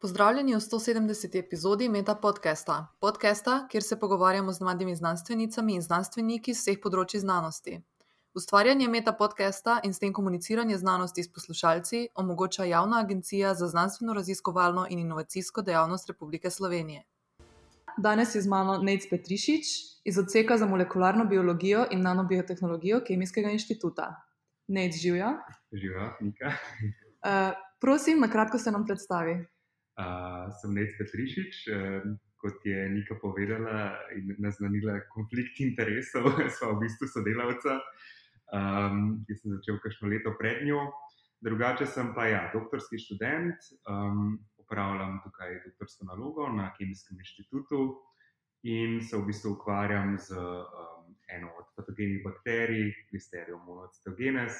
Pozdravljeni v 170. epizodi Meta podcasta, podcasta, kjer se pogovarjamo z mladimi znanstvenicami in znanstveniki z vseh področji znanosti. Ustvarjanje Meta podcasta in s tem komuniciranje znanosti s poslušalci omogoča Javna agencija za znanstveno raziskovalno in inovacijsko dejavnost Republike Slovenije. Danes je z mano Nec Petrišič iz odseka za molekularno biologijo in nanobiotehnologijo Kemijskega inštituta. Nec živijo. Živijo, Nika. Uh, prosim, na kratko se nam predstavi. Uh, sem Nec Petrišič, uh, kot je Nika povedala in naznanila konflikt interesov, sva v bistvu sodelavca. Um, jaz sem začel kakšno leto pred njo, drugače sem pa ja, doktorski študent, um, upravljam tukaj doktorsko nalogo na Kemijskem inštitutu in se v bistvu ukvarjam z um, eno od patogenih bakterij, Listerio monocitogenes,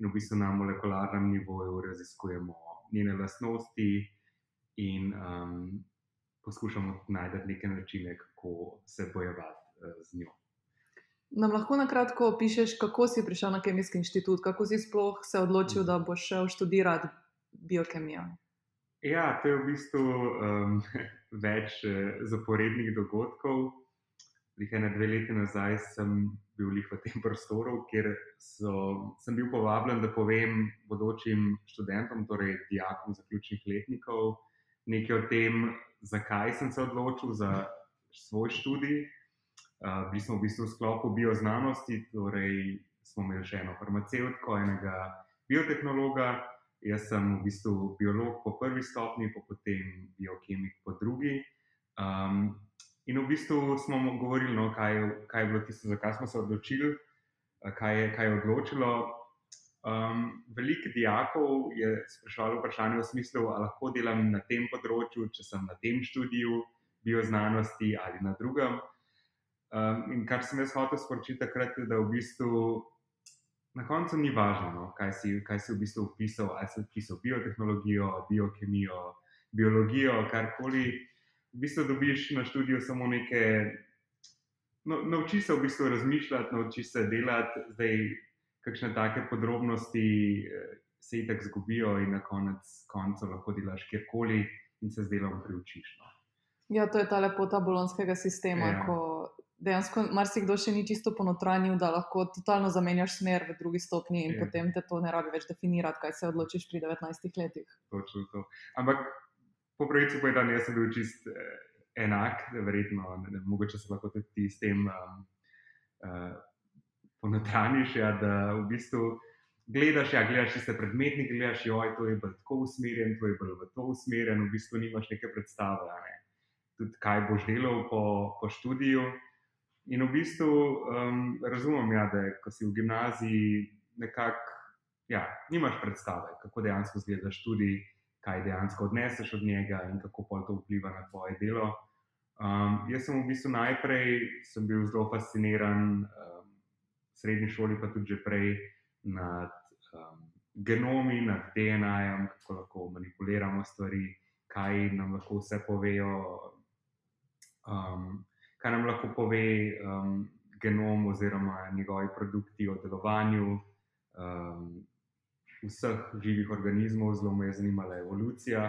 in v bistvu na molekularnem nivoju raziskujemo njene lastnosti in um, poskušamo najti neke načine, kako se bojevati uh, z njo. Nam lahko na kratko opišeš, kako si prišel na Kemijski inštitut, kako si sploh se odločil, da boš šel študirati biokemijo? Ja, to je v bistvu um, več uh, zaporednih dogodkov. Ene dve leti nazaj sem bil v tem prostoru, kjer so, sem bil povabljen, da povem bodočim študentom, torej dijakom zaključnih letnikov, nekaj o tem, zakaj sem se odločil za svoj študij. Uh, bili smo v bistvu v sklopu bioznanosti, torej smo imeli še eno farmacevtko, enega biotehnologa. Jaz sem v bistvu biolog po prvi stopni, pa potem biokemik po drugi. Um, in v bistvu smo govorili, no, kaj, kaj je bilo tisto, zakaj smo se odločili, kaj je, kaj je odločilo. Um, veliko dijakov je sprašvalo vprašanje v smislu, ali lahko delam na tem področju, če sem na tem študiju bioznanosti ali na drugem. Um, in kar sem jaz hotel sporočiti takrat, je, da v bistvu na koncu ni važno, no, kaj, si, kaj si v bistvu upisal, ali si upisal biotehnologijo, biokemijo, biologijo, karkoli. V bistvu dobiš na študiju samo neke. No, nauči se v bistvu razmišljati, nauči se delati. Zdaj, kakšne take podrobnosti eh, se jih tako zgubijo, in na konec konca lahko delaš kjerkoli in se z delom priučiš. No. Ja, to je ta lepota bolonskega sistema. Ja. Ko dejansko marsikdo še ni čisto ponotranil, da lahko totalno zamenjaš smer v drugi stopni in ja. potem te to ne rabi več definirati, kaj se odločiš pri 19 letih. Točno to. Ampak po pravici povedano, jaz sem bil čist eh, enak, verjetno, ne, ne, mogoče se lahko tudi s tem. Um, uh, ponotraniš, ja, da v bistvu gledaš, ja, gledaš tiste predmetnike, gledaš, joj, to je bolj tako usmerjen, to je bolj v to usmerjen, v bistvu nimaš neke predstave, ne? tudi kaj boš delal po, po študiju. In v bistvu um, razumem, ja, da ko si v gimnaziji, nekako ja, nimaš predstave, kako dejansko izgleda študij, kaj dejansko odneseš od njega in kako pa to vpliva na tvoje delo. Um, jaz sem v bistvu najprej bil zelo fasciniran. Uh, srednji šoli, pa tudi prej nad um, genomi, nad DNA-jem, kako lahko manipuliramo stvari, kaj nam lahko vse povejo, um, kaj nam lahko pove um, genom oziroma njegovi produkti o delovanju. Um, Vseh živih organizmov, zelo me je zanimala evolucija.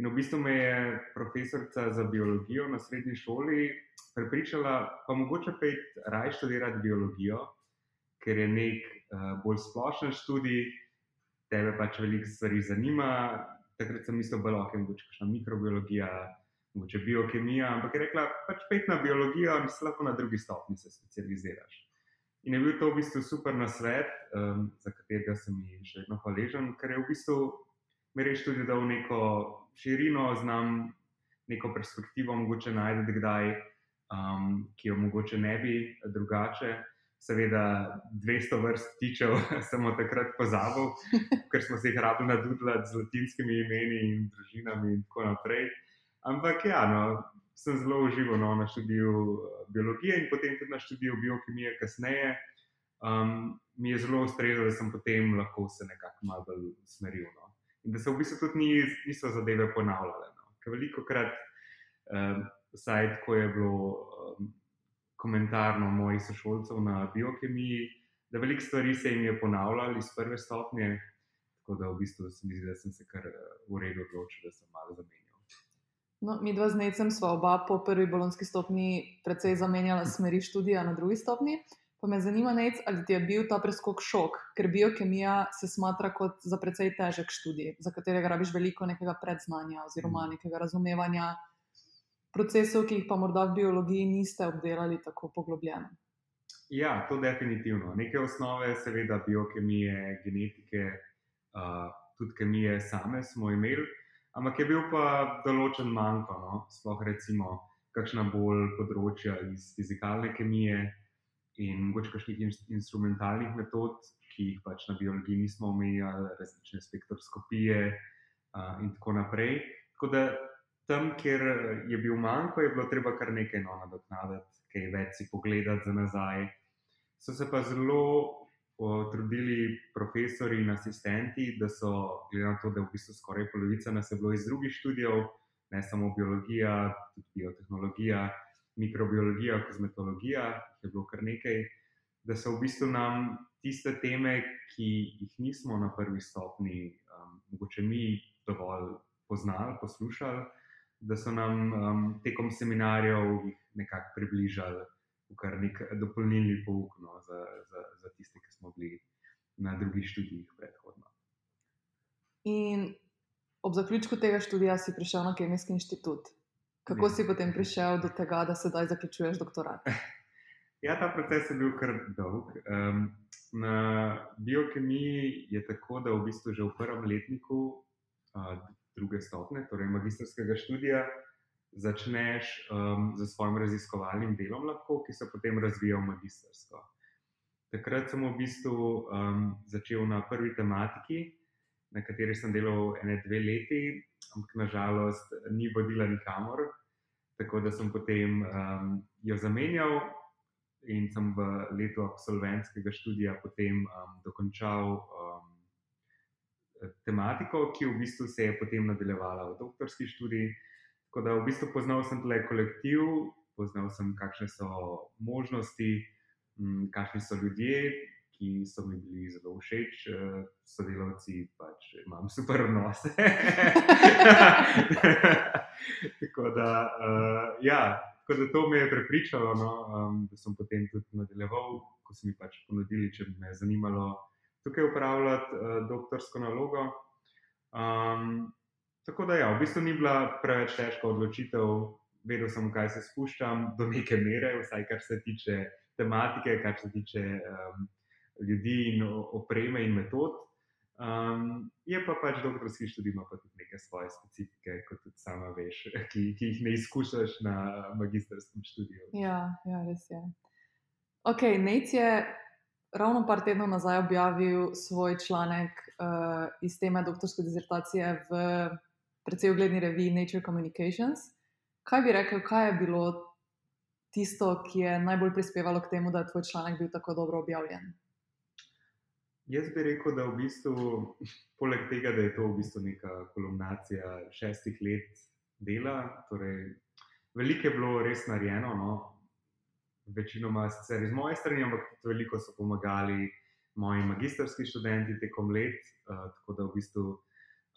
In v bistvu me je profesorica za biologijo na srednji šoli prepričala, pa mogoče pet raje študirati biologijo, ker je nek uh, bolj splošen študij, tebe pač veliko stvari zanima. Takrat sem mislil, da lahko kakšna mikrobiologija, mogoče biokemija, ampak je rekla, pač pet na biologijo in se lahko na drugi stopni se specializiraš. In je bil to v bistvu super nasvet, um, za katerega sem ji še vedno hvaležen, ker je v bistvu mi reč tudi dal neko širino, znam neko perspektivo, mogoče najdete kdaj, um, ki jo mogoče ne bi drugače seveda 200 vrst tičev, samo takrat pozabil, ker smo se jih rabili nadudljati z latinskimi imeni in družinami in tako naprej. Ampak ja, no, sem zelo užival no, na študiju eh, biologije in potem tudi na študiju biokemije kasneje. Um, mi je zelo ustrezalo, da sem potem lahko se nekako malo bolj usmeril. No. In da se v bistvu tudi ni, niso zadeve ponavljale. No. Ker veliko krat, um, vsaj tako je bilo. Um, komentarno mojih sošolcev na biokemiji, da veliko stvari se jim je ponavljalo iz prve stopnje. Tako da v bistvu se mi zdi, da sem se kar eh, v redu odločil, da sem malo zamenjal. No, mi dva z Necem sva oba po prvi bolonski stopni precej zamenjala smeri študija na drugi stopni. Pa me zanima, Nec, ali ti je bil ta preskok šok, ker biokemija se smatra kot za precej težek študij, za katerega rabiš veliko nekega predznanja oziroma mm. nekega razumevanja procesov, ki jih pa morda v biologiji niste obdelali tako poglobljeno. Ja, to definitivno. Neke osnove, seveda, biokemije, genetike, uh, tudi kemije same smo imeli, ampak je bil pa določen manjko, no? sploh recimo, kakšna bolj področja iz fizikalne kemije in mogoče kakšnih in, instrumentalnih metod, ki jih pač na biologiji nismo omenjali, različne spektroskopije uh, in tako naprej. Tako da tam, kjer je bil manjko, je bilo treba kar nekaj no, nadoknaditi, kaj več si pogledati za nazaj. So se pa zelo o, trudili profesori in asistenti, da so, glede na to, da je v bistvu skoraj polovica nas je bilo iz drugih študijev, ne samo biologija, tudi biotehnologija, mikrobiologija, kozmetologija, jih je bilo kar nekaj, da so v bistvu nam tiste teme, ki jih nismo na prvi stopni, um, mogoče mi dovolj poznali, poslušali da so nam um, tekom seminarjev nekako približali kar nek dopolnilni pouk no, za, za, za tiste, ki smo bili na drugih študijih predhodno. In ob zaključku tega študija si prišel na Kemijski inštitut. Kako ne. si potem prišel do tega, da sedaj zaključuješ doktorat? Ja, ta proces je bil kar dolg. Um, na biokemiji je tako, da v bistvu že v prvem letniku uh, druge stopne, torej magistrskega študija, začneš um, z svojim raziskovalnim delom, lahko, ki se potem razvija v magistrsko. Takrat sem v bistvu um, začel na prvi tematiki, na kateri sem delal ene dve leti, ampak nažalost ni vodila nikamor, tako da sem potem um, jo zamenjal. In sem v letu absolventskega študija potem um, dokončal um, tematiko, ki v bistvu se je potem nadaljevala v doktorski študiji. Tako da v bistvu poznal sem tle kolektiv, poznal sem, kakšne so možnosti, kakšni so ljudje, ki so mi bili zelo všeč, eh, sodelavci, pač imam super odnose. tako, da, uh, ja, tako da to me je prepričalo, no, um, da sem potem tudi nadaljeval, ko so mi pač ponudili, če bi me zanimalo tukaj upravljati uh, doktorsko nalogo. Um, tako da, ja, v bistvu ni bila preveč težka odločitev, vedel sem, kaj se spuščam, do neke mere, vsaj kar se tiče tematike, kar se tiče um, ljudi in opreme in metod. Um, je pa pač doktorski študij, ima pa tudi neke svoje specifike, kot tudi sama veš, ki, ki jih ne izkušaš na magistrskem študiju. Ja, ja res je. Ok, Nec je ravno par tednov nazaj objavil svoj članek uh, iz teme doktorske disertacije v precej ugledni reviji Nature Communications. Kaj bi rekel, kaj je bilo tisto, ki je najbolj prispevalo k temu, da je tvoj članek bil tako dobro objavljen? Jaz bi rekel, da v bistvu, poleg tega, da je to v bistvu neka kolumnacija šestih let dela, torej veliko je bilo res narejeno. No? Večinoma sicer iz moje strani, ampak tudi veliko so pomagali moji magistrski študenti tekom let. Uh, tako da v bistvu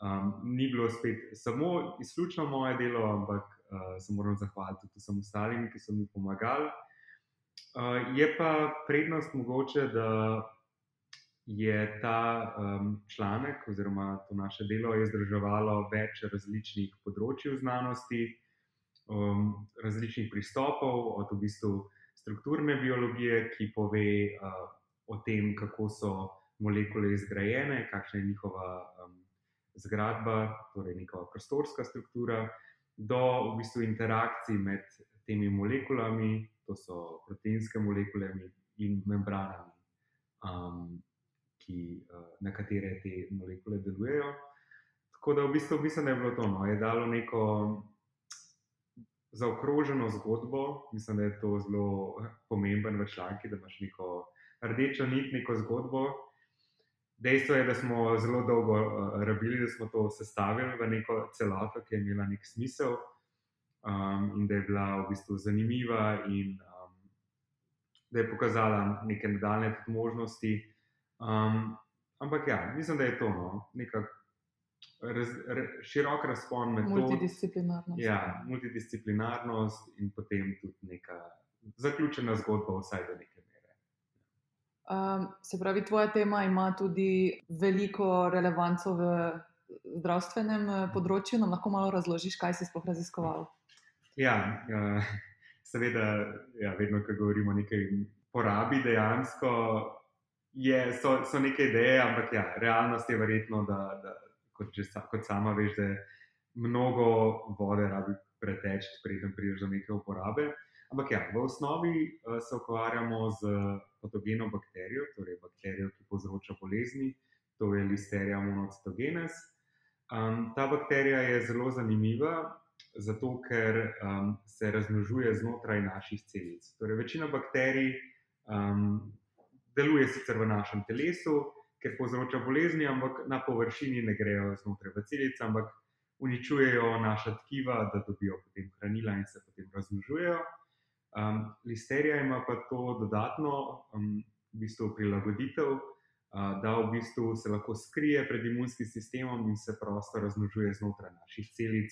um, ni bilo spet samo izključno moje delo, ampak uh, se moram zahvaliti tudi vsem ostalim, ki so mi pomagali. Uh, je pa prednost mogoče, da je ta um, članek oziroma to naše delo združevalo več različnih področji znanosti, um, različnih pristopov, od v bistvu strukturne biologije, ki pove uh, o tem, kako so molekule izgrajene, kakšna je njihova um, zgradba, torej njihova prostorska struktura, do v bistvu interakcij med temi molekulami, to so proteinske molekule in membranami, um, ki, uh, na katere te molekule delujejo. Tako da v bistvu mislim, da je bilo to, no, je dalo neko zaokroženo zgodbo. Mislim, da je to zelo pomemben v članki, da imaš neko rdečo nit, neko zgodbo. Dejstvo je, da smo zelo dolgo uh, rabili, da smo to sestavili v neko celoto, ki je imela nek smisel um, in da je bila v bistvu zanimiva in um, da je pokazala neke nadaljne možnosti. Um, ampak ja, mislim, da je to no, nekako raz, r, širok razpon med multidisciplinarnost. Ja, multidisciplinarnost in potem tudi neka zaključena zgodba, vsaj do neke mere. Um, se pravi, tvoja tema ima tudi veliko relevanco v zdravstvenem eh, področju. Nam lahko malo razložiš, kaj si sploh raziskoval? Ja, uh, seveda, ja, vedno, ko govorimo o neki porabi, dejansko je, so, so neke ideje, ampak ja, realnost je verjetno, da, da kot, že, kot sama veš, da mnogo vode rabi preteč, preden prideš do neke uporabe. Ampak ja, v osnovi uh, se ukvarjamo z patogeno bakterijo, torej bakterijo, ki povzroča bolezni, to je listerija monocitogenes. Um, ta bakterija je zelo zanimiva, zato ker um, se razmnožuje znotraj naših celic. Torej, večina bakterij um, deluje sicer v našem telesu, ker povzroča bolezni, ampak na površini ne grejo znotraj v celice, ampak uničujejo naša tkiva, da dobijo potem hranila in se potem razmnožujejo. Um, listerija ima pa to dodatno um, v bistvu prilagoditev da v bistvu se lahko skrije pred imunskim sistemom in se prosto razmnožuje znotraj naših celic,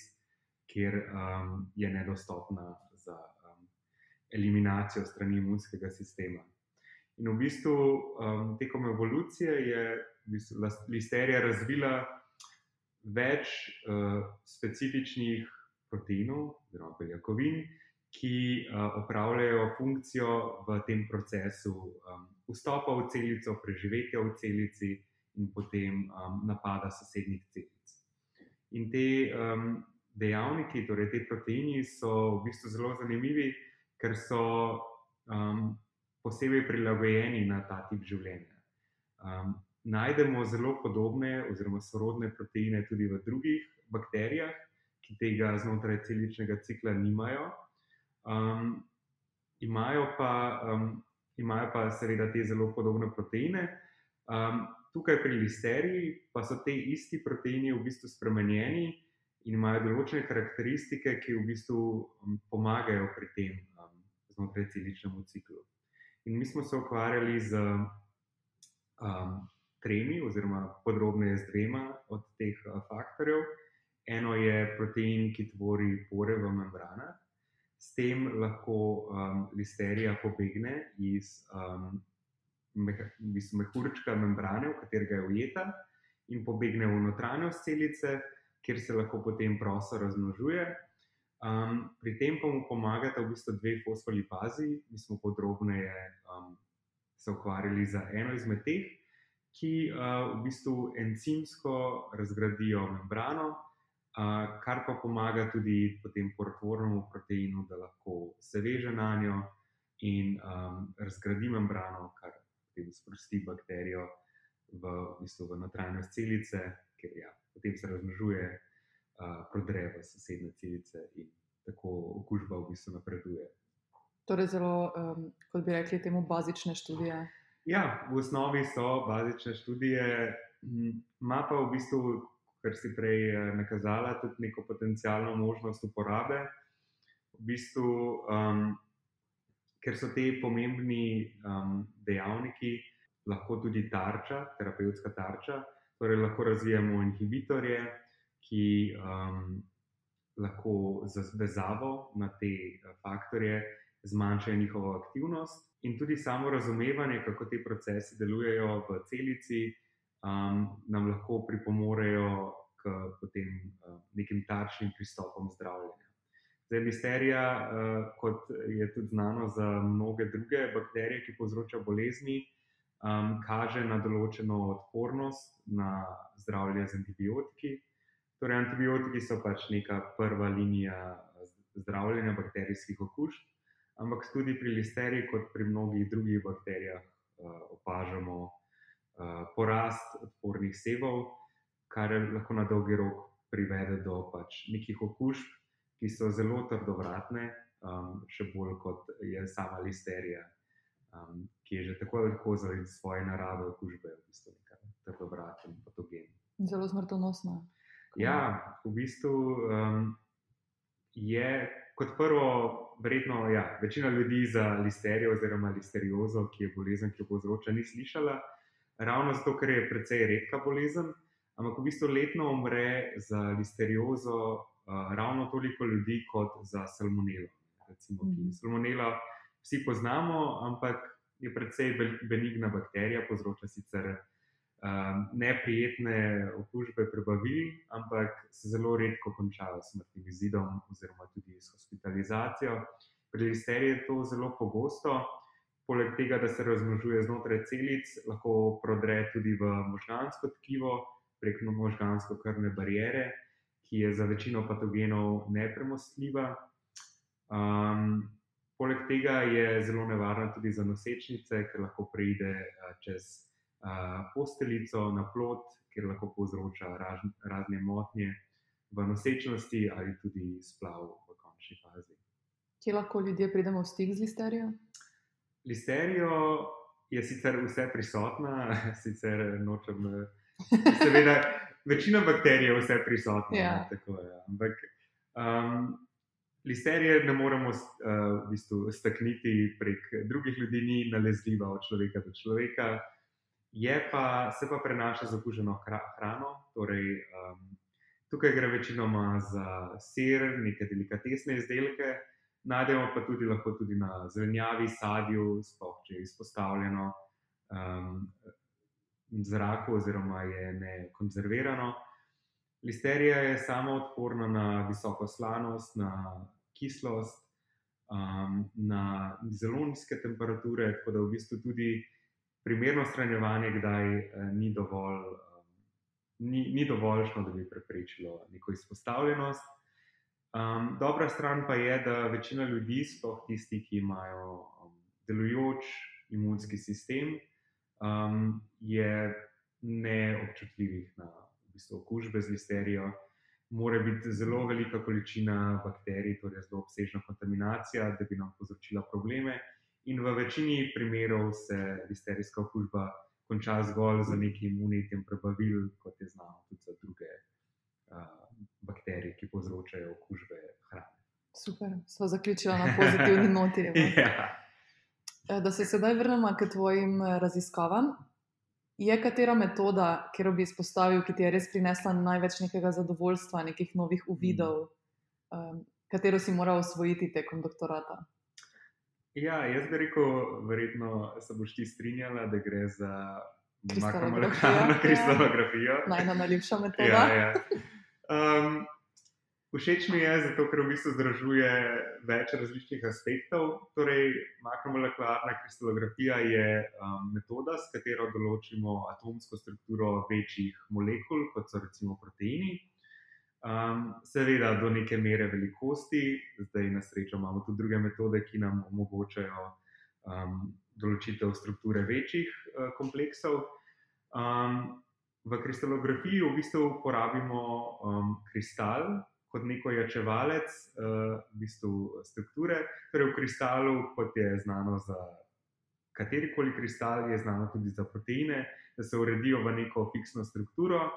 kjer um, je nedostopna za um, eliminacijo strani imunskega sistema. In v bistvu um, tekom evolucije je v bistvu listerija razvila več uh, specifičnih proteinov, oziroma beljakovin, ki uh, opravljajo funkcijo v tem procesu um, vstopa v celico, preživetja v celici in potem um, napada sosednjih celic. In te um, dejavniki, torej te proteini, so v bistvu zelo zanimivi, ker so um, posebej prilagojeni na ta tip življenja. Um, najdemo zelo podobne oziroma sorodne proteine tudi v drugih bakterijah, ki tega znotraj celičnega cikla nimajo. Um, imajo pa um, imajo pa seveda te zelo podobne proteine. Um, tukaj pri listeriji pa so te isti proteini v bistvu spremenjeni in imajo določene karakteristike, ki v bistvu pomagajo pri tem um, znotraj celičnemu ciklu. In mi smo se ukvarjali z um, tremi, oziroma podrobneje z dvema od teh uh, faktorjev. Eno je protein, ki tvori pore v membranah, S tem lahko um, listerija pobegne iz um, mehurčka membrane, v katerega je ujeta, in pobegne v notranjost celice, kjer se lahko potem prosto razmnožuje. Um, pri tem pa mu pomagata v bistvu dve fosfolipazi. Mi smo podrobneje um, se ukvarjali z eno izmed teh, ki uh, v bistvu encimsko razgradijo membrano kar pa pomaga tudi potem porotvornemu proteinu, da lahko se veže na njo in um, razgradi membrano, kar potem sprosti bakterijo v, v, bistvu v notranjost celice, ker ja, potem se razmnožuje, uh, prodre v sosednje celice in tako okužba v bistvu napreduje. Torej, zelo, um, kot bi rekli, temu bazične študije. Ja, v osnovi so bazične študije, ima pa v bistvu kar si prej eh, nakazala, tudi neko potencijalno možnost uporabe. V bistvu, um, ker so te pomembni um, dejavniki, lahko tudi tarča, terapevtska tarča, torej lahko razvijamo inhibitorje, ki um, lahko z vezavo na te eh, faktorje zmanjšajo njihovo aktivnost, in tudi samo razumevanje, kako te procesi delujejo v celici um, nam lahko pripomorejo k potem, uh, nekim tarčnim pristopom zdravljenja. Zdaj, misterija, uh, kot je tudi znano za mnoge druge bakterije, ki povzročajo bolezni, um, kaže na določeno odpornost na zdravljenje z antibiotiki. Torej, antibiotiki so pač neka prva linija zdravljenja bakterijskih okužb, ampak tudi pri listeriji, kot pri mnogih drugih bakterijah, uh, opažamo uh, porast odpornih sevov, kar lahko na dolgi rok privede do pač nekih okužb, ki so zelo trdovratne, um, še bolj kot je sama listerija, um, ki je že tako ali tako zaradi svoje narave okužbe, v bistvu nekaj trdovraten patogen. Zelo smrtonosna. Ja, v bistvu um, je kot prvo, verjetno, ja, večina ljudi za listerijo oziroma listeriozo, ki je bolezen, ki jo povzroča, ni slišala ravno zato, ker je precej redka bolezen. Ampak v bistvu letno umre za listeriozo uh, ravno toliko ljudi kot za salmonelo. Recimo, mm. Salmonela vsi poznamo, ampak je precej benigna bakterija, povzroča sicer uh, neprijetne okužbe prebavil, ampak se zelo redko končajo s smrtnim izidom oziroma tudi s hospitalizacijo. Pri listeriji je to zelo pogosto. Poleg tega, da se razmnožuje znotraj celic, lahko prodre tudi v možgansko tkivo, prek možgansko-krvne barijere, ki je za večino patogenov nepremostljiva. Um, poleg tega je zelo nevarna tudi za nosečnice, ker lahko pride uh, čez posteljico na plot, ker lahko povzroča raž, razne motnje v nosečnosti ali tudi splav v končni fazi. Kje lahko ljudje pridemo v stik z listerijo? Listerijo je sicer vse prisotna, sicer nočem. Seveda, večina bakterij je vse prisotna. Ja. Ne, tako, ja. Ampak um, listerije ne moremo uh, v bistvu stakniti prek drugih ljudi, ni nalezljiva od človeka do človeka. Pa, se pa prenaša z okuženo hrano. Torej, um, tukaj gre večinoma za sir, neke delikatesne izdelke, najdemo pa tudi lahko tudi na zelenjavi, sadju, sploh če je izpostavljeno. Um, zraku, oziroma je ne konzervirano. Listerija je samo odporna na visoko slanost, na kislost, um, na zelo nizke temperature, tako da v bistvu tudi primerno shranjevanje, kdaj eh, ni dovolj. Um, ni, ni dovoljšno, da bi preprečilo neko izpostavljenost. Um, dobra stran pa je, da večina ljudi, sploh tisti, ki imajo um, delujoč imunski sistem, um, je neobčutljivih na v bistvu, okužbe z listerijo. Mora biti zelo velika količina bakterij, torej zelo obsežna kontaminacija, da bi nam povzročila probleme. In v večini primerov se listerijska okužba konča zgolj z nekim unitjem prebavil, kot je znano tudi za druge uh, bakterije, ki povzročajo okužbe hrane. Super, smo zaključili na pozitivni noti. ja. Eh, da se sedaj vrnemo k tvojim eh, raziskavam. Je katera metoda, ki bi izpostavil, ki ti je res prinesla največ nekega zadovoljstva, nekih novih uvidov, um, katero si moral osvojiti tekom doktorata? Ja, jaz bi rekel, verjetno se boš ti strinjala, da gre za makromolekularno kristalografijo. Ja. Najljubša metoda. Ja, ja. Um, Všeč mi je, zato ker v bistvu združuje več različnih aspektov. Torej, makromolekularna kristalografija je um, metoda, s katero določimo atomsko strukturo večjih molekul, kot so recimo proteini. Um, seveda, do neke mere velikosti, zdaj na srečo imamo tudi druge metode, ki nam omogočajo um, določitev strukture večjih uh, kompleksov. Um, v kristalografiji v bistvu uporabimo um, kristal kot neko jačevalec uh, v bistvu strukture. Torej, v kristalu, kot je znano za katerikoli kristal, je znano tudi za proteine, da se uredijo v neko fiksno strukturo.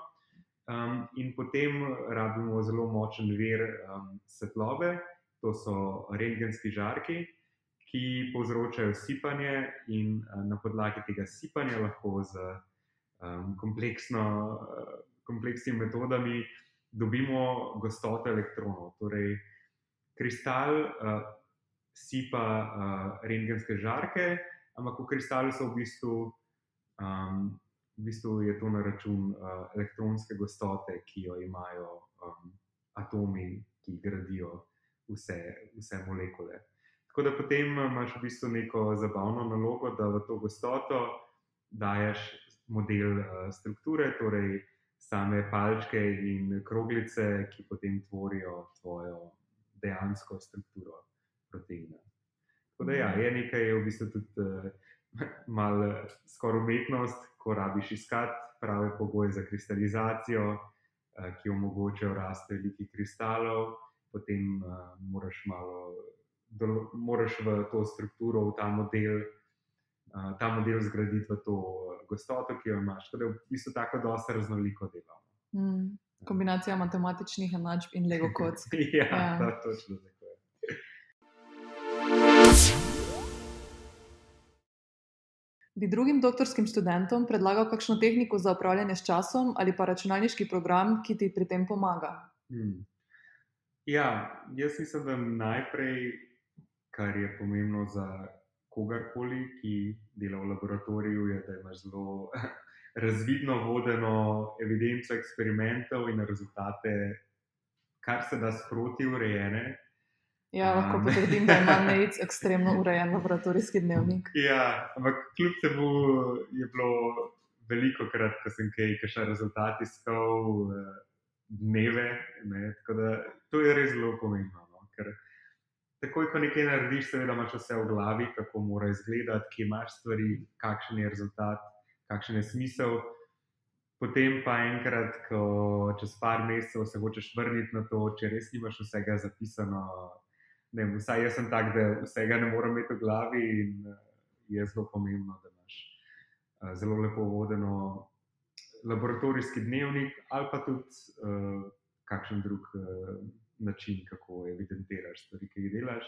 Um, in potem rabimo zelo močen vir um, svetlobe, to so rentgenski žarki, ki povzročajo sipanje, in uh, na podlagi tega sipanja lahko z um, kompleksno, uh, kompleksnimi metodami dobimo gostoto elektronov. Torej, kristal uh, sipa uh, rentgenske žarke, ampak v kristalu so v bistvu, um, v bistvu je to na račun uh, elektronske gostote, ki jo imajo um, atomi, ki gradijo vse, vse molekule. Tako da potem imaš v bistvu neko zabavno nalogo, da v to gostoto daješ model uh, strukture, torej same palčke in kroglice, ki potem tvorijo tvojo dejansko strukturo proteina. Tako da ja, je nekaj, je v bistvu tudi uh, malo skoraj umetnost, ko rabiš iskati prave pogoje za kristalizacijo, uh, ki omogočajo rast velikih kristalov, potem uh, moraš malo. Moraš v to strukturo, v ta model, uh, ta model zgraditi v to gostoto, ki jo imaš. Tako da je v bistvu tako dosta raznoliko delo. Mm. Kombinacija matematičnih enačb in lego kock. ja, ja. točno Bi drugim doktorskim študentom predlagal kakšno tehniko za upravljanje s časom ali pa računalniški program, ki ti pri tem pomaga? Hmm. Ja, jaz mislim, da najprej, kar je pomembno za kogarkoli, ki dela v laboratoriju, je, da imaš zelo razvidno vodeno evidenco eksperimentov in rezultate, kar se da sproti urejene. Ja, lahko potrdim, da ima Nec ekstremno urejen laboratorijski dnevnik. Ja, ampak kljub temu je bilo veliko krat, ko sem kaj, kaj še rezultat iskal, eh, dneve. Ne, da, to je res zelo pomembno. No, ker takoj, ko nekaj narediš, seveda imaš vse v glavi, kako mora izgledati, kje imaš stvari, kakšen je rezultat, kakšen je smisel. Potem pa enkrat, ko čez par mesecev se hočeš vrniti na to, če res nimaš vsega zapisano, ne, vsaj jaz sem tak, da vsega ne morem imeti v glavi in uh, je zelo pomembno, da imaš uh, zelo lepo vodeno laboratorijski dnevnik ali pa tudi uh, kakšen drug uh, način, kako evidentiraš stvari, ki jih delaš.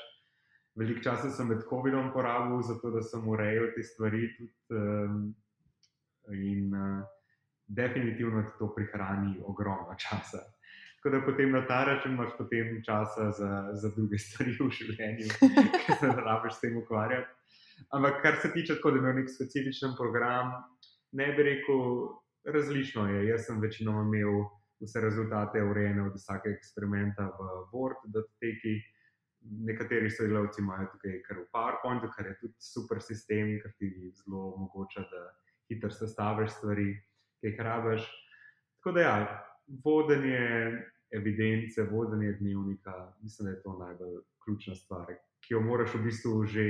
Veliko časa sem med COVID-om porabil, zato da sem urejal te stvari. Tudi, um, in uh, definitivno ti to prihrani ogromno časa. Tako da potem na ta račun imaš potem časa za, za druge stvari v življenju, ki se ne rabiš s tem ukvarjati. Ampak kar se tiče tako, da imaš nek specifičen program, ne bi rekel, različno je. Jaz sem večinoma imel vse rezultate urejene od vsakega eksperimenta v Word, da teki. Nekateri sodelavci imajo tukaj kar v PowerPointu, kar je tudi super sistem, ker ti zelo omogoča, da hitro sestaviš stvari, ki jih rabiš. Tako da ja, vodenje evidence, vodenje dnevnika, mislim, da je to najbolj ključna stvar, ki jo moraš v bistvu že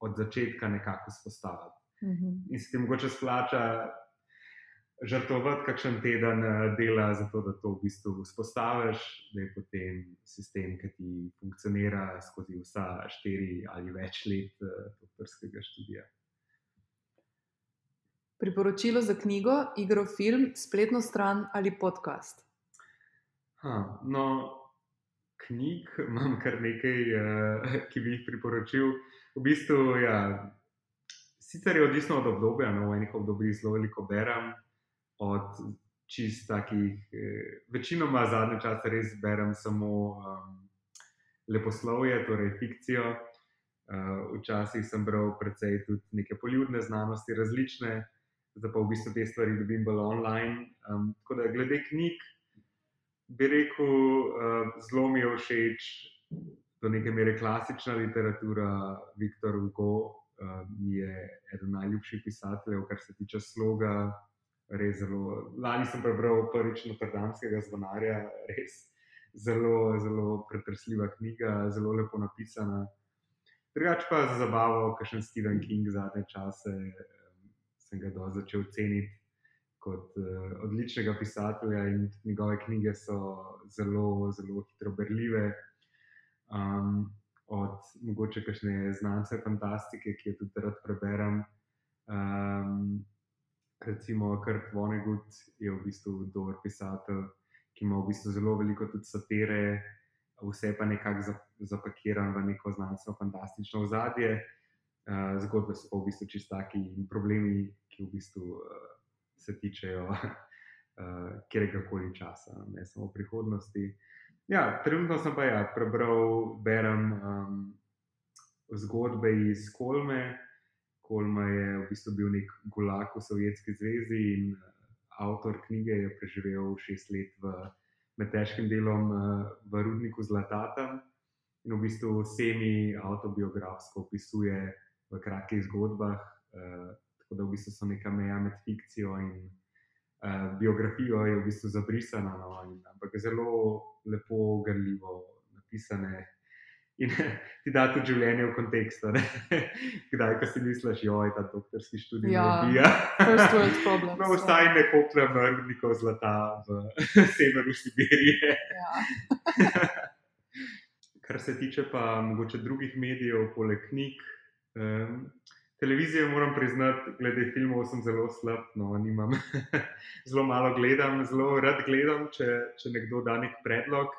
od začetka nekako spostaviti. Uh mhm. -huh. In se ti mogoče splača žrtvovati kakšen teden eh, dela, zato da to v bistvu vzpostaviš, da je potem sistem, ki ti funkcionira skozi vsa štiri ali več let eh, doktorskega študija. Priporočilo za knjigo, igro, film, spletno stran ali podcast. Ha, no, knjig imam kar nekaj, uh, ki bi jih priporočil. V bistvu, ja, sicer je odvisno od obdobja, no, v enih obdobjih zelo veliko berem, od čist takih, eh, večinoma zadnje čase res berem samo um, leposlovje, torej fikcijo. Uh, včasih sem bral precej tudi neke poljudne znanosti, različne, zdaj pa v bistvu te stvari dobim bolj online. Um, tako da, glede knjig, bi rekel, uh, zelo mi je všeč do neke mere klasična literatura. Viktor Hugo uh, je eden najljubših pisateljev, kar se tiče sloga. Zelo, lani sem prebral prvič Notre-Dame'skega zvonarja, res zelo, zelo pretresljiva knjiga, zelo lepo napisana. Drugač pa za zabavo, kakšen Stephen King zadnje čase, um, sem ga začel ceniti kot uh, odličnega pisatelja in njegove knjige so zelo, zelo hitro berljive. Um, od mogoče kakšne znanstvene fantastike, ki jo tudi rad preberem. Um, recimo, Kurt Vonnegut je v bistvu dober pisatelj, ki ima v bistvu zelo veliko tudi satire, vse pa nekako zapakiran v neko znanstveno fantastično ozadje. Uh, zgodbe so pa v bistvu čistaki in problemi, ki v bistvu. Uh, se tičejo uh, kjerkega koli časa, ne samo prihodnosti. Ja, trenutno sem pa ja, prebral, berem um, zgodbe iz Kolme. Kolma je v bistvu bil nek gulag v Sovjetski zvezi in uh, avtor knjige je preživel šest let v, med težkim delom uh, v rudniku Zlatatem in v bistvu vsemi autobiografsko opisuje v kratkih zgodbah. Tako da v bistvu so neka meja med fikcijo in uh, biografijo, je v bistvu zabrisana, no, in, ampak zelo lepo, grljivo napisane. In ti da tudi življenje v kontekstu. Kdaj, ko si misliš, je ta doktorski študij ja, ubija. no, vstaj ne kopljem rudnikov zlata v severu Sibirije. Ja. Kar se tiče pa mogoče drugih medijev, poleg knjig. Um, Televizije moram priznati, glede filmov sem zelo slab, no, nimam. zelo malo gledam, zelo rad gledam, če, če nekdo da nek predlog.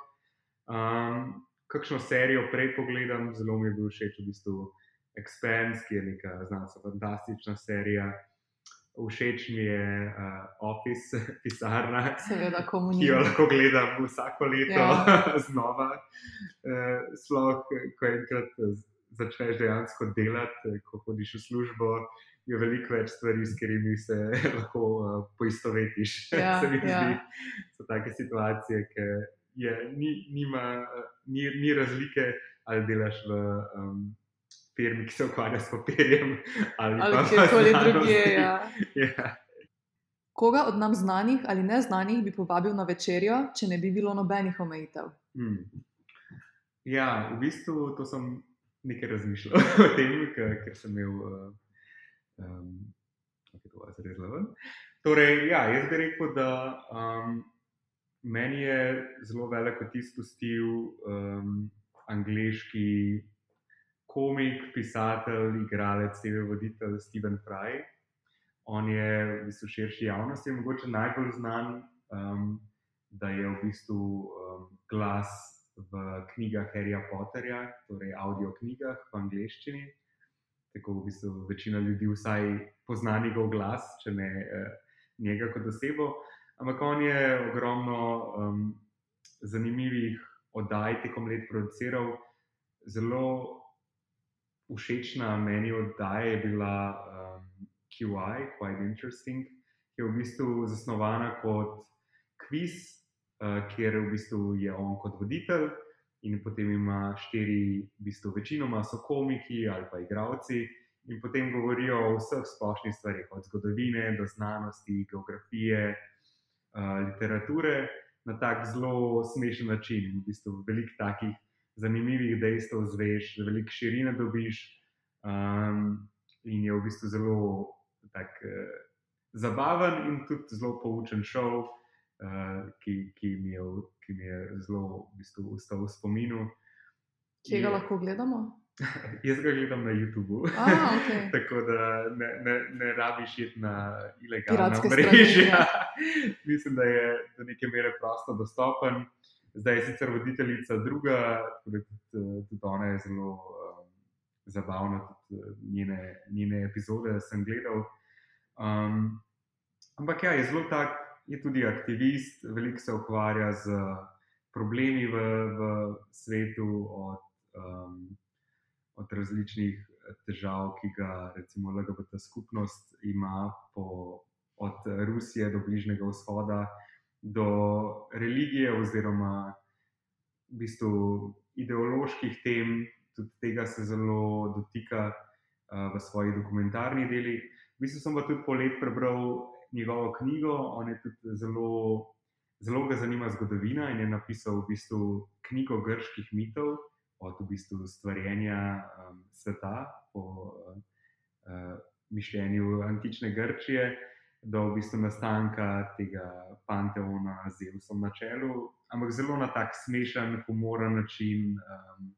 Um, kakšno serijo prej pogledam, zelo mi je bil všeč v bistvu Expanse, ki je neka znanstvena fantastična serija. Všeč mi je uh, Office, pisarna, Seveda, ki jo lahko gledam vsako leto ja. znova. Uh, Sploh, ko enkrat začneš dejansko delati, ko hodiš v službo, je veliko več stvari, s katerimi se lahko uh, poistovetiš. Ja, se mi ja. zdi, so take situacije, ki je, ni, nima, ni, ni razlike, ali delaš v. Um, Firmi, ki se ukvarja s papirjem, ali, Ali pa kjerkoli drugje, ja. Ja. Koga od nam znanih ali neznanih bi povabil na večerjo, če ne bi bilo nobenih omejitev? Hmm. Ja, v bistvu to sem nekaj razmišljal o tem, ker, sem imel. Um, kako to zrezlo ven. Torej, ja, jaz bi rekel, da um, meni je zelo velik vtis pustil um, angliški komik, pisatelj, igralec, TV voditelj Steven Fry. On je v bistvu širši javnosti mogoče najbolj znan, um, da je v bistvu um, glas v knjigah Harryja Potterja, torej audio knjigah v angleščini. Tako v bistvu večina ljudi vsaj pozna njegov glas, če ne eh, njega kot osebo. Ampak on je ogromno um, zanimivih oddaj tekom let produciral. Zelo všečna meni oddaja je bila um, QI, Quite Interesting, ki je v bistvu zasnovana kot kviz, kjer v bistvu je on kot voditelj in potem ima štiri, v bistvu večinoma so komiki ali pa igravci. In potem govorijo o vseh splošnih stvarih, od zgodovine do znanosti, geografije, uh, literature, na tak zelo smešen način. V bistvu veliko takih zanimivih dejstev zveš, veliko širine dobiš. Um, in je v bistvu zelo tak, uh, zabaven in tudi zelo poučen šov, uh, ki, ki, mi je, ki mi je zelo v bistvu ostal v spominu. Kje ga Je- lahko gledamo? Jaz ga gledam na YouTubu. Ah, okay. Tako da ne, ne, ne rabiš iti na Piratske mreža. strani, Mislim, da je do neke mere prosto dostopen. Zdaj je sicer voditeljica druga, da tudi, tudi ona je zelo um, zabavna, tudi eh, njene, njene epizode sem gledal. Um, ampak ja, je zelo tak, je tudi aktivist, veliko se ukvarja z problemi v, v svetu, od, um, od različnih težav, ki ga recimo LGBT skupnost ima, po, od Rusije do Bližnjega vzhoda, do religije oziroma v bistvu ideoloških tem, tudi tega se zelo dotika uh, v svojih dokumentarnih delih. V bistvu sem pa tudi po let prebral njegovo knjigo, on je tudi zelo, zelo ga zanima zgodovina in je napisal v bistvu knjigo grških mitov, od v bistvu stvarjenja um, sveta po uh, uh, mišljenju antične Grčije do v bistvu nastanka tega panteona z Zeusom na čelu, ampak zelo na tak smešen, humoren način. Um,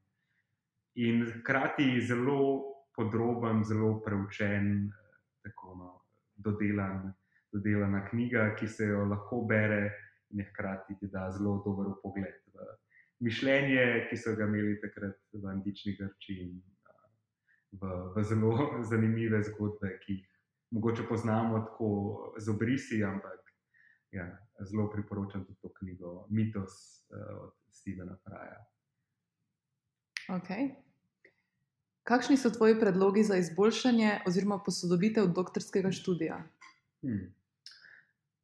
in hkrati zelo podroben, zelo preučen, eh, tako no, dodelan, dodelana knjiga, ki se jo lahko bere in hkrati ti da zelo dober pogled v mišljenje, ki so ga imeli takrat v antični Grčiji in v, v zelo zanimive zgodbe, ki jih mogoče poznamo tako z obrisi, ampak ja, zelo priporočam tudi to knjigo Mitos od Stevena Fraja. Okay. Kakšni so tvoji predlogi za izboljšanje oziroma posodobitev doktorskega študija? Hmm.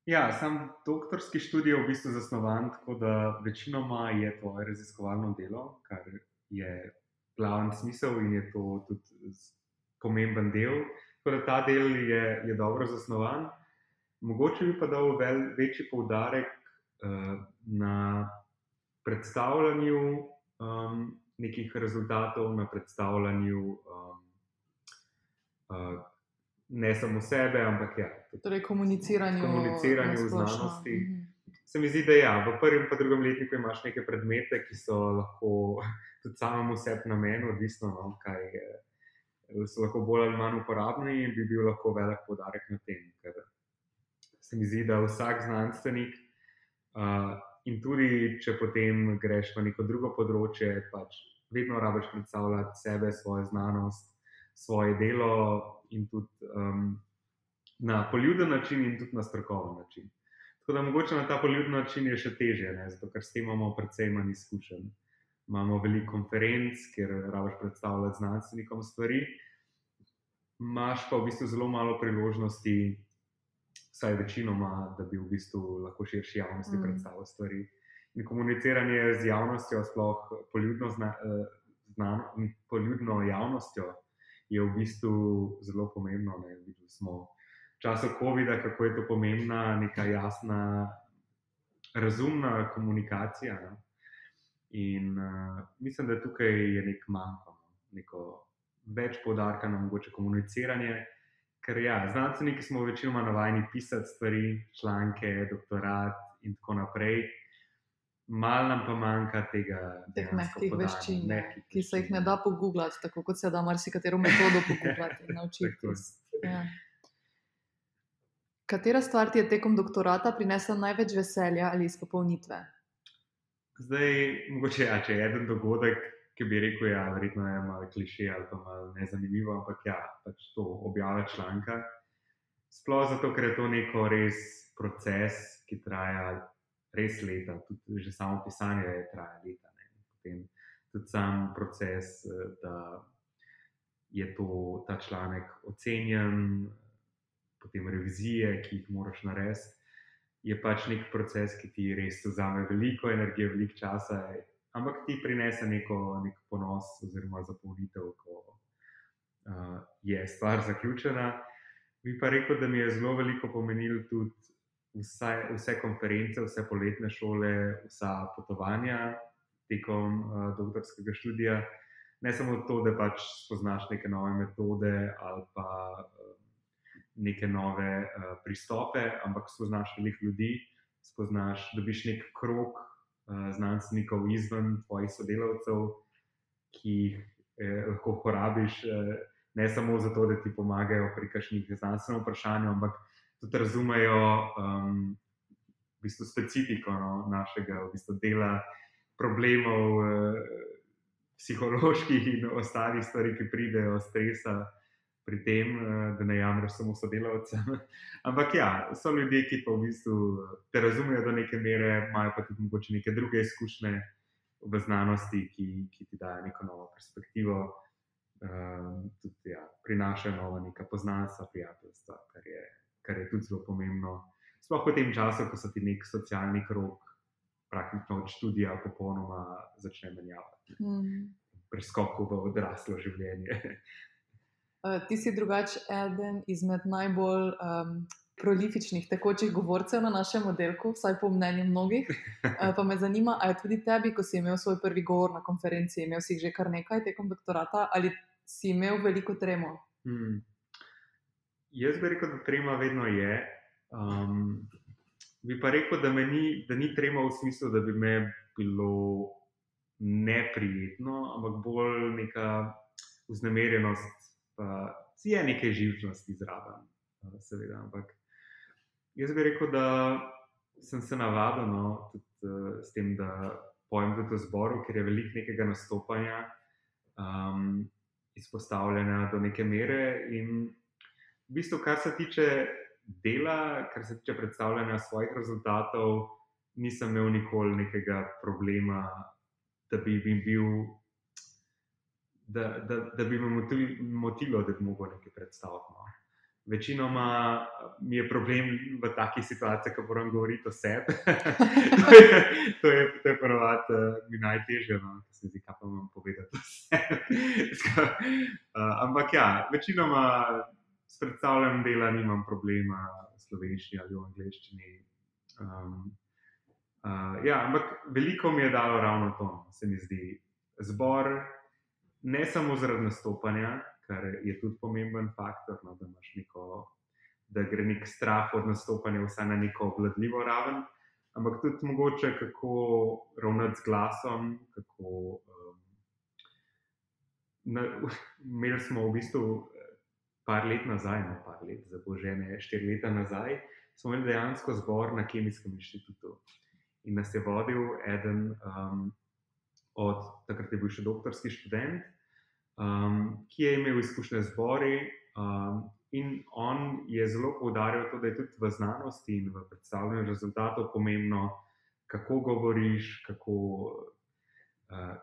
Ja, sam doktorski študij je v bistvu zasnovan tako, da večinoma je tvoje raziskovalno delo, kar je glavni smisel in je to tudi pomemben del. Tako da ta del je, je dobro zasnovan. Mogoče bi pa dal vel, večji poudarek uh, na predstavljanju um, nekih rezultatov, na predstavljanju um, uh, ne samo sebe, ampak ja, Torej, komuniciranju, Komuniciranju na v znanosti. Mhm. Se mi zdi, da ja, v prvem in drugem letniku imaš neke predmete, ki so lahko tudi samemu sebi namen, odvisno od no, kaj je. So lahko bolj ali manj uporabni in bi bil lahko velik poudarek na tem. Ker se mi zdi, da vsak znanstvenik, uh, in tudi če potem greš v neko drugo področje, pač vedno rabiš predstavljati sebe, svojo znanost, svoje delo in tudi um, na poljuden način, in tudi na strokoven način. Tako da mogoče na ta poljuden način je še teže, ne? zato ker s tem imamo precej manj izkušenj. Imamo veliko konferenc, kjer rabiš predstavljati znanstvenikom stvari. Máš pa v bistvu zelo malo priložnosti, vsaj večinoma, da bi v bistvu lahko širši javnosti mm. predstavil stvari. In komuniciranje z javnostjo, sploh poljudno, zna, eh, znan, poljudno javnostjo, je v bistvu zelo pomembno. Ne? Videli smo v času COVID-a, kako je to pomembna, neka jasna, razumna komunikacija. Ne? In uh, mislim, da tukaj je nek manjko, no. neko več poudarka na mogoče komuniciranje. Ker ja, znanstveniki smo večinoma navajeni pisati stvari, članke, doktorat in tako naprej. Mal nam pa manjka tega, teh mehkih veščin, ki se jih ne da pogooglati, tako kot se da marsikatero metodo pogooglati in naučiti. ja. Katera stvar ti je tekom doktorata prinesla največ veselja ali izpopolnitve? Zdaj, mogoče ja, če je en dogodek, ki bi rekel, ja, je verjetno malo kliše ali pa malo nezanimivo, ampak ja, pač to objave članka. Sploh zato, ker je to neko res proces, ki traja res leta, tudi že samo pisanje je traja leta. Ne. Potem tudi sam proces, da je to, ta članek ocenjen, potem revizije, ki jih moraš narediti. Je pač nek proces, ki ti res vzame veliko energije, veliko časa, ampak ti prinese neko, nek ponos oziroma zapolnitev, ko uh, je stvar zaključena. Bi pa rekel, da mi je zelo veliko pomenilo tudi vse, vse konference, vse poletne šole, vsa potovanja tekom uh, doktorskega študija. Ne samo to, da pač spoznaš neke nove metode ali pa uh, neke nove uh, pristope, ampak spoznaš veliko ljudi, spoznaš, dobiš nek krok Eh, znanstvenikov izven tvojih sodelavcev, ki jih eh, lahko uporabiš eh, ne samo zato, da ti pomagajo pri kakšnih znanstvenih vprašanjih, ampak tudi razumejo um, v bistvu specifiko no, našega v bistvu dela, problemov, eh, psiholoških in ostalih stvari, ki pridejo, stresa pri tem, eh, da ne jamreš samo sodelavcem. Ampak ja, so ljudje, ki pa v bistvu eh, te razumejo do neke mere, imajo pa tudi mogoče neke druge izkušnje v znanosti, ki, ki ti dajo neko novo perspektivo. Um, tudi ja, prinašajo nova neka poznanstva, prijateljstva, kar je, kar je tudi zelo pomembno. Sploh v tem času, ko so ti nek socialni krok, praktično od študija, popolnoma začne menjavati. Mm. Preskokov v odraslo življenje. Uh, ti si drugačen eden izmed najbolj um, prolifičnih tekočih govorcev na našem oddelku, vsaj po mnenju mnogih. Uh, pa me zanima, ali je tudi tebi, ko si imel svoj prvi govor na konferenci, imel si že kar nekaj tekom doktorata, ali si imel veliko tremo? Hmm. Jaz bi rekel, da trema vedno je. Um, bi pa rekel, da, ni, da ni trema v smislu, da bi me bilo neprijetno, ampak bolj neka vznemirjenost pa je nekaj živčnosti zraven, seveda. Ampak jaz bi rekel, da sem se navadil no, tudi uh, s tem, da pojem tudi v zboru, ker je veliko nekega nastopanja, um, izpostavljanja do neke mere. In v bistvu, kar se tiče dela, kar se tiče predstavljanja svojih rezultatov, nisem imel nikoli nekega problema, da bi jim bil da, da, da bi me motilo, da bi lahko nekaj predstavil. No. Večinoma mi je problem v takih situacijah, ko moram govoriti o sebi. to je, je prvot, uh, mi najtežje, no, da se zdi, kaj pa vam povedati. uh, ampak ja, večinoma s predstavljanjem dela nimam problema v slovenščini ali v angleščini. Um, uh, ja, ampak veliko mi je dalo ravno to, se mi zdi. Zbor, ne samo zaradi nastopanja, kar je tudi pomemben faktor, no, da, neko, da gre nek strah od nastopanja vsaj na neko obvladljivo raven, ampak tudi mogoče kako ravnati z glasom. Kako, um, na, imeli smo v bistvu par let nazaj, no par let, za božene, štiri leta nazaj, smo imeli dejansko zbor na Kemijskem inštitutu. In nas je vodil eden um, od takrat, je bil še doktorski študent, um, ki je imel izkušnje z bori. Um, in on je zelo poudarjal to, da je tudi v znanosti in v predstavljanju rezultatov pomembno, kako govoriš, kako,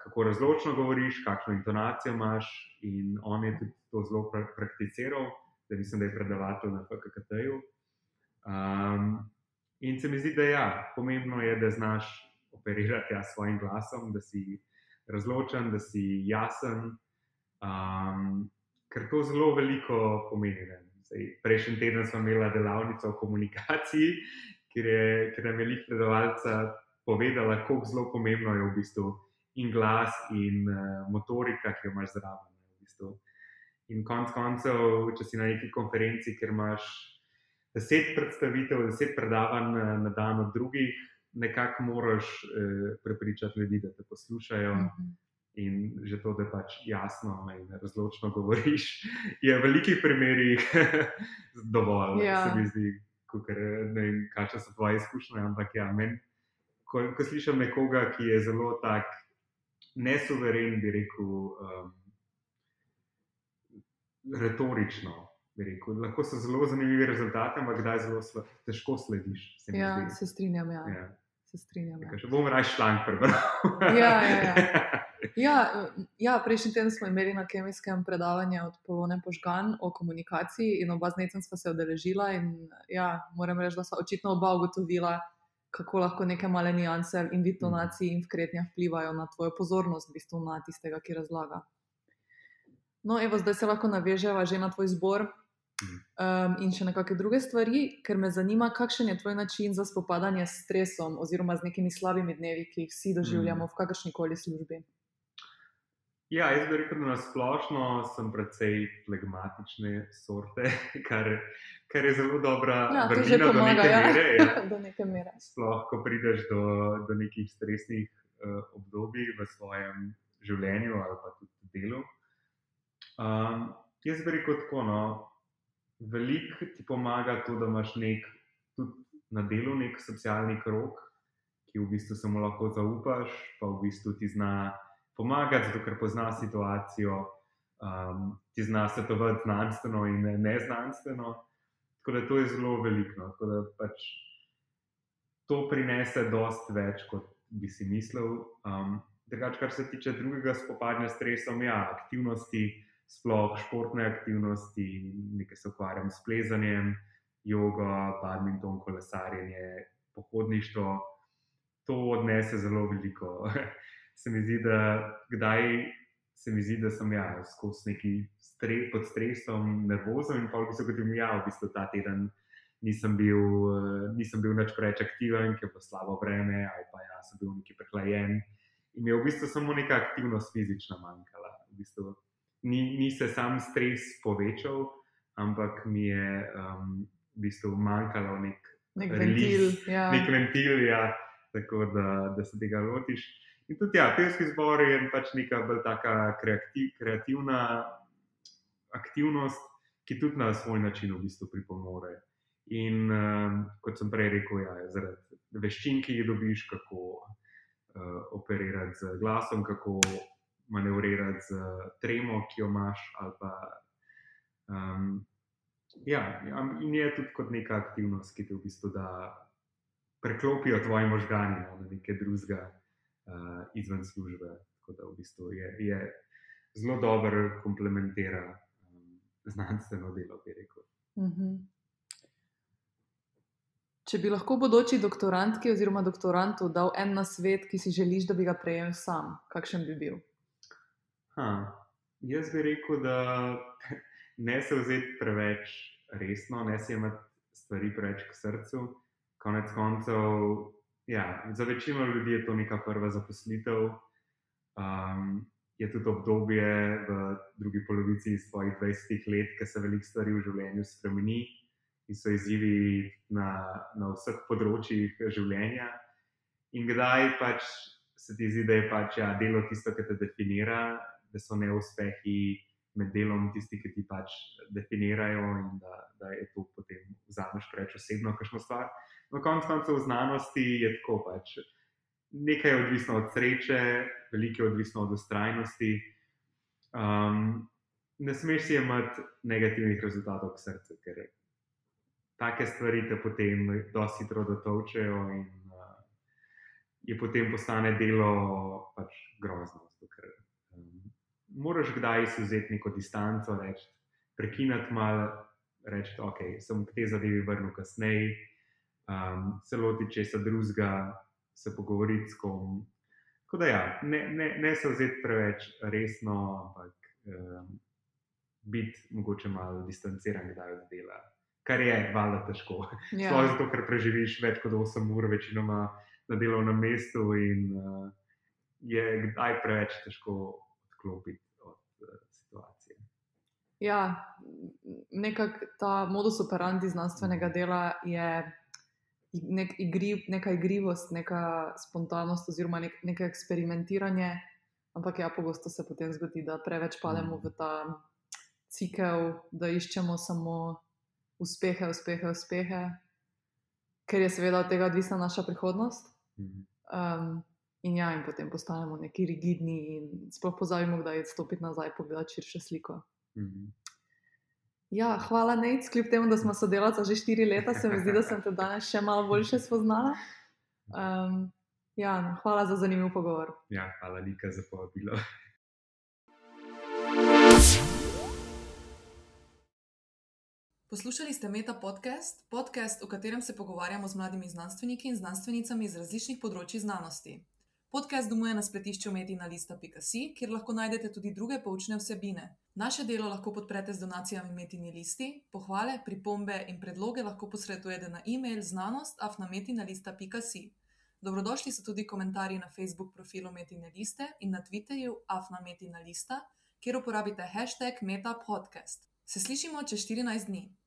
kako razločno govoriš, kakšno intonacijo imaš. In on je tudi to zelo pra prakticiral, da mislim, da je predavatelj na FKT-ju. Um, in se mi zdi, da ja, pomembno je, da znaš operirati ja, s svojim glasom, da si razločen, da si jasen. Um, ker to zelo veliko pomeni. Prejšnji teden smo imeli delavnico o komunikaciji, kjer je, kjer je velik predavalca povedala, kako zelo pomembno je v bistvu in glas, in uh, motorika, ki jo imaš zraven. V bistvu. In konec koncev, če si na neki konferenci, kjer imaš deset predstavitev, deset predavanj na, na dan od drugih, nekako moraš uh, prepričati ljudi, da te poslušajo. Mm -hmm. In že to, da pač jasno in razločno govoriš, je v velikih primerih dovolj. Ja. Se mi zdi, ker, ne vem, kakšne so tvoje izkušnje, ampak ja, men, ko, ko slišim nekoga, ki je zelo tak nesuveren, bi rekel, um, retorično. Bi rekel, lahko so zelo zanimivi rezultati, ampak kdaj zelo sl težko slediš. Se ja, zdi. se strinjam. Ja. Ja. Se strinjam. Ja. Če bom raje šlank prebral. ja, ja, ja. Ja, ja, prejšnji teden smo imeli na kemijskem predavanju od Polone Požgan o komunikaciji, in oba z necem sva se odeležila. In, ja, moram reči, da sva očitno oba ugotovila, kako lahko neke male nianse in intonaciji in vkretnja vplivajo na tvojo pozornost, v bistvu na tistega, ki razlaga. No, evo, zdaj se lahko naveževa že na tvoj zbor. Um, in še nekakšne druge stvari, ker me zanima, kakšen je tvoj način za spopadanje s stresom oziroma z nekimi slabimi dnevi, ki jih vsi doživljamo v kakršni koli službi. Ja, jaz bi rekel, da na splošno sem precej flegmatične sorte, kar, kar je zelo dobra ja, vrlina do neke ja. mere. Ja. do neke mere. Sploh, ko prideš do, do nekih stresnih uh, obdobij v svojem življenju ali pa tudi delu. Um, jaz bi rekel tako, no, veliko ti pomaga to, da imaš nek, tudi na delu nek socialni krok, ki v bistvu samo lahko zaupaš, pa v bistvu ti zna pomagati, zato ker pozna situacijo, um, ti zna svetovati znanstveno in ne znanstveno. Tako da to je zelo veliko. No. Tako da pač to prinese dosti več, kot bi si mislil. Um, drugač, kar se tiče drugega spopadanja s stresom, ja, aktivnosti, sploh športne aktivnosti, nekaj se ukvarjam s plezanjem, jogo, badminton, kolesarjenje, pohodništvo. To odnese zelo veliko se mi zdi, da kdaj se mi zdi, da sem ja, skozi neki stres, pod stresom, nervozen in pa v bistvu, kot jim ja, v bistvu ta teden nisem bil, nisem bil več preveč aktiven, ker je bilo slabo vreme ali pa ja, sem bil neki prehlajen. In mi je v bistvu samo neka aktivnost fizična manjkala. V bistvu, ni, ni se sam stres povečal, ampak mi je um, v bistvu manjkalo nek, nek ventil. Ja. Nek ventil ja, tako da, da se tega lotiš. In tudi, ja, pevski zbor je pač neka bolj taka kreativ, kreativna aktivnost, ki tudi na svoj način v bistvu pripomore. In um, kot sem prej rekel, ja, zaradi veščin, ki jih dobiš, kako uh, operirati z glasom, kako manevrirati z tremo, ki jo imaš. Pa, um, ja, in je tudi kot neka aktivnost, ki te v bistvu da preklopijo tvoje možgane no, na nekaj drugega uh, izven službe. Tako da v bistvu je, je zelo dobro komplementira um, znanstveno delo, bi rekel. Uh mhm. -huh. Če bi lahko bodoči doktorantki oziroma doktorantu dal en na svet, ki si želiš, da bi ga prejel sam, kakšen bi bil? Ha, jaz bi rekel, da ne se vzeti preveč resno, ne se imeti stvari preveč k srcu. Konec koncev, Ja, za večino ljudi je to neka prva zaposlitev. Um, je tudi obdobje v drugi polovici svojih 20 let, ki se veliko stvari v življenju spremeni in so izzivi na, na vseh področjih življenja. In kdaj pač se ti zdi, da je pač, ja, delo tisto, ki te definira, da so neuspehi med delom tisti, ki ti pač definirajo in da, da je to potem vzameš preveč osebno, kakšno stvar na koncu koncev v znanosti je tako. Pač. Nekaj je odvisno od sreče, veliko je odvisno od ustrajnosti. Um, ne smeš si imeti negativnih rezultatov v srcu, ker take stvari te potem dosti hitro dotovčejo in uh, je potem postane delo pač grozno. Um, moraš kdaj si vzeti neko distanco, reči, prekinati malo, reči, ok, sem k tej zadevi vrnil kasneje, um, se loti česa drugega, se pogovoriti s kom. Tako da, ja, ne, ne, ne se vzeti preveč resno, ampak um, biti mogoče malo distanciran, kdaj od dela. Kar je, valjda, težko. Ja. Sploh zato, ker preživiš več kot 8 ur, večinoma na delovnem mestu, in uh, je kdaj preveč težko odklopiti od uh, situacije. Ja, nekako ta modus operandi znanstvenega dela je nek igri, neka igrivost, neka spontanost, oziroma nek, neko eksperimentiranje. Ampak ja, pogosto se potem zgodi, da preveč pademo v ta cikel, da iščemo samo uspehe, uspehe, uspehe, ker je seveda od tega odvisna naša prihodnost. Um, in ja, in potem postanemo neki rigidni in sploh pozabimo, da je stopiti nazaj in pogledati širše sliko. Mm. Ja, hvala, Nec, kljub temu, da smo sodelavci že štiri leta, se mi zdi, da sem te danes še malo bolje spoznala. Um, ja, no, hvala za zanimiv pogovor. Ja, hvala, Nika, za povabilo. Poslušali ste Meta podcast, podcast, v katerem se pogovarjamo z mladimi znanstveniki in znanstvenicami iz različnih področji znanosti. Podcast domuje na spletišču metina.lista.si, kjer lahko najdete tudi druge poučne vsebine. Naše delo lahko podprete z donacijami Metini listi, pohvale, pripombe in predloge lahko posredujete na e-mail znanost.afnametina.si. Dobrodošli so tudi komentarji na Facebook profilu Metine liste in na Twitterju afnametina.lista, kjer uporabite hashtag metapodcast. Se slišimo čez 14 dni.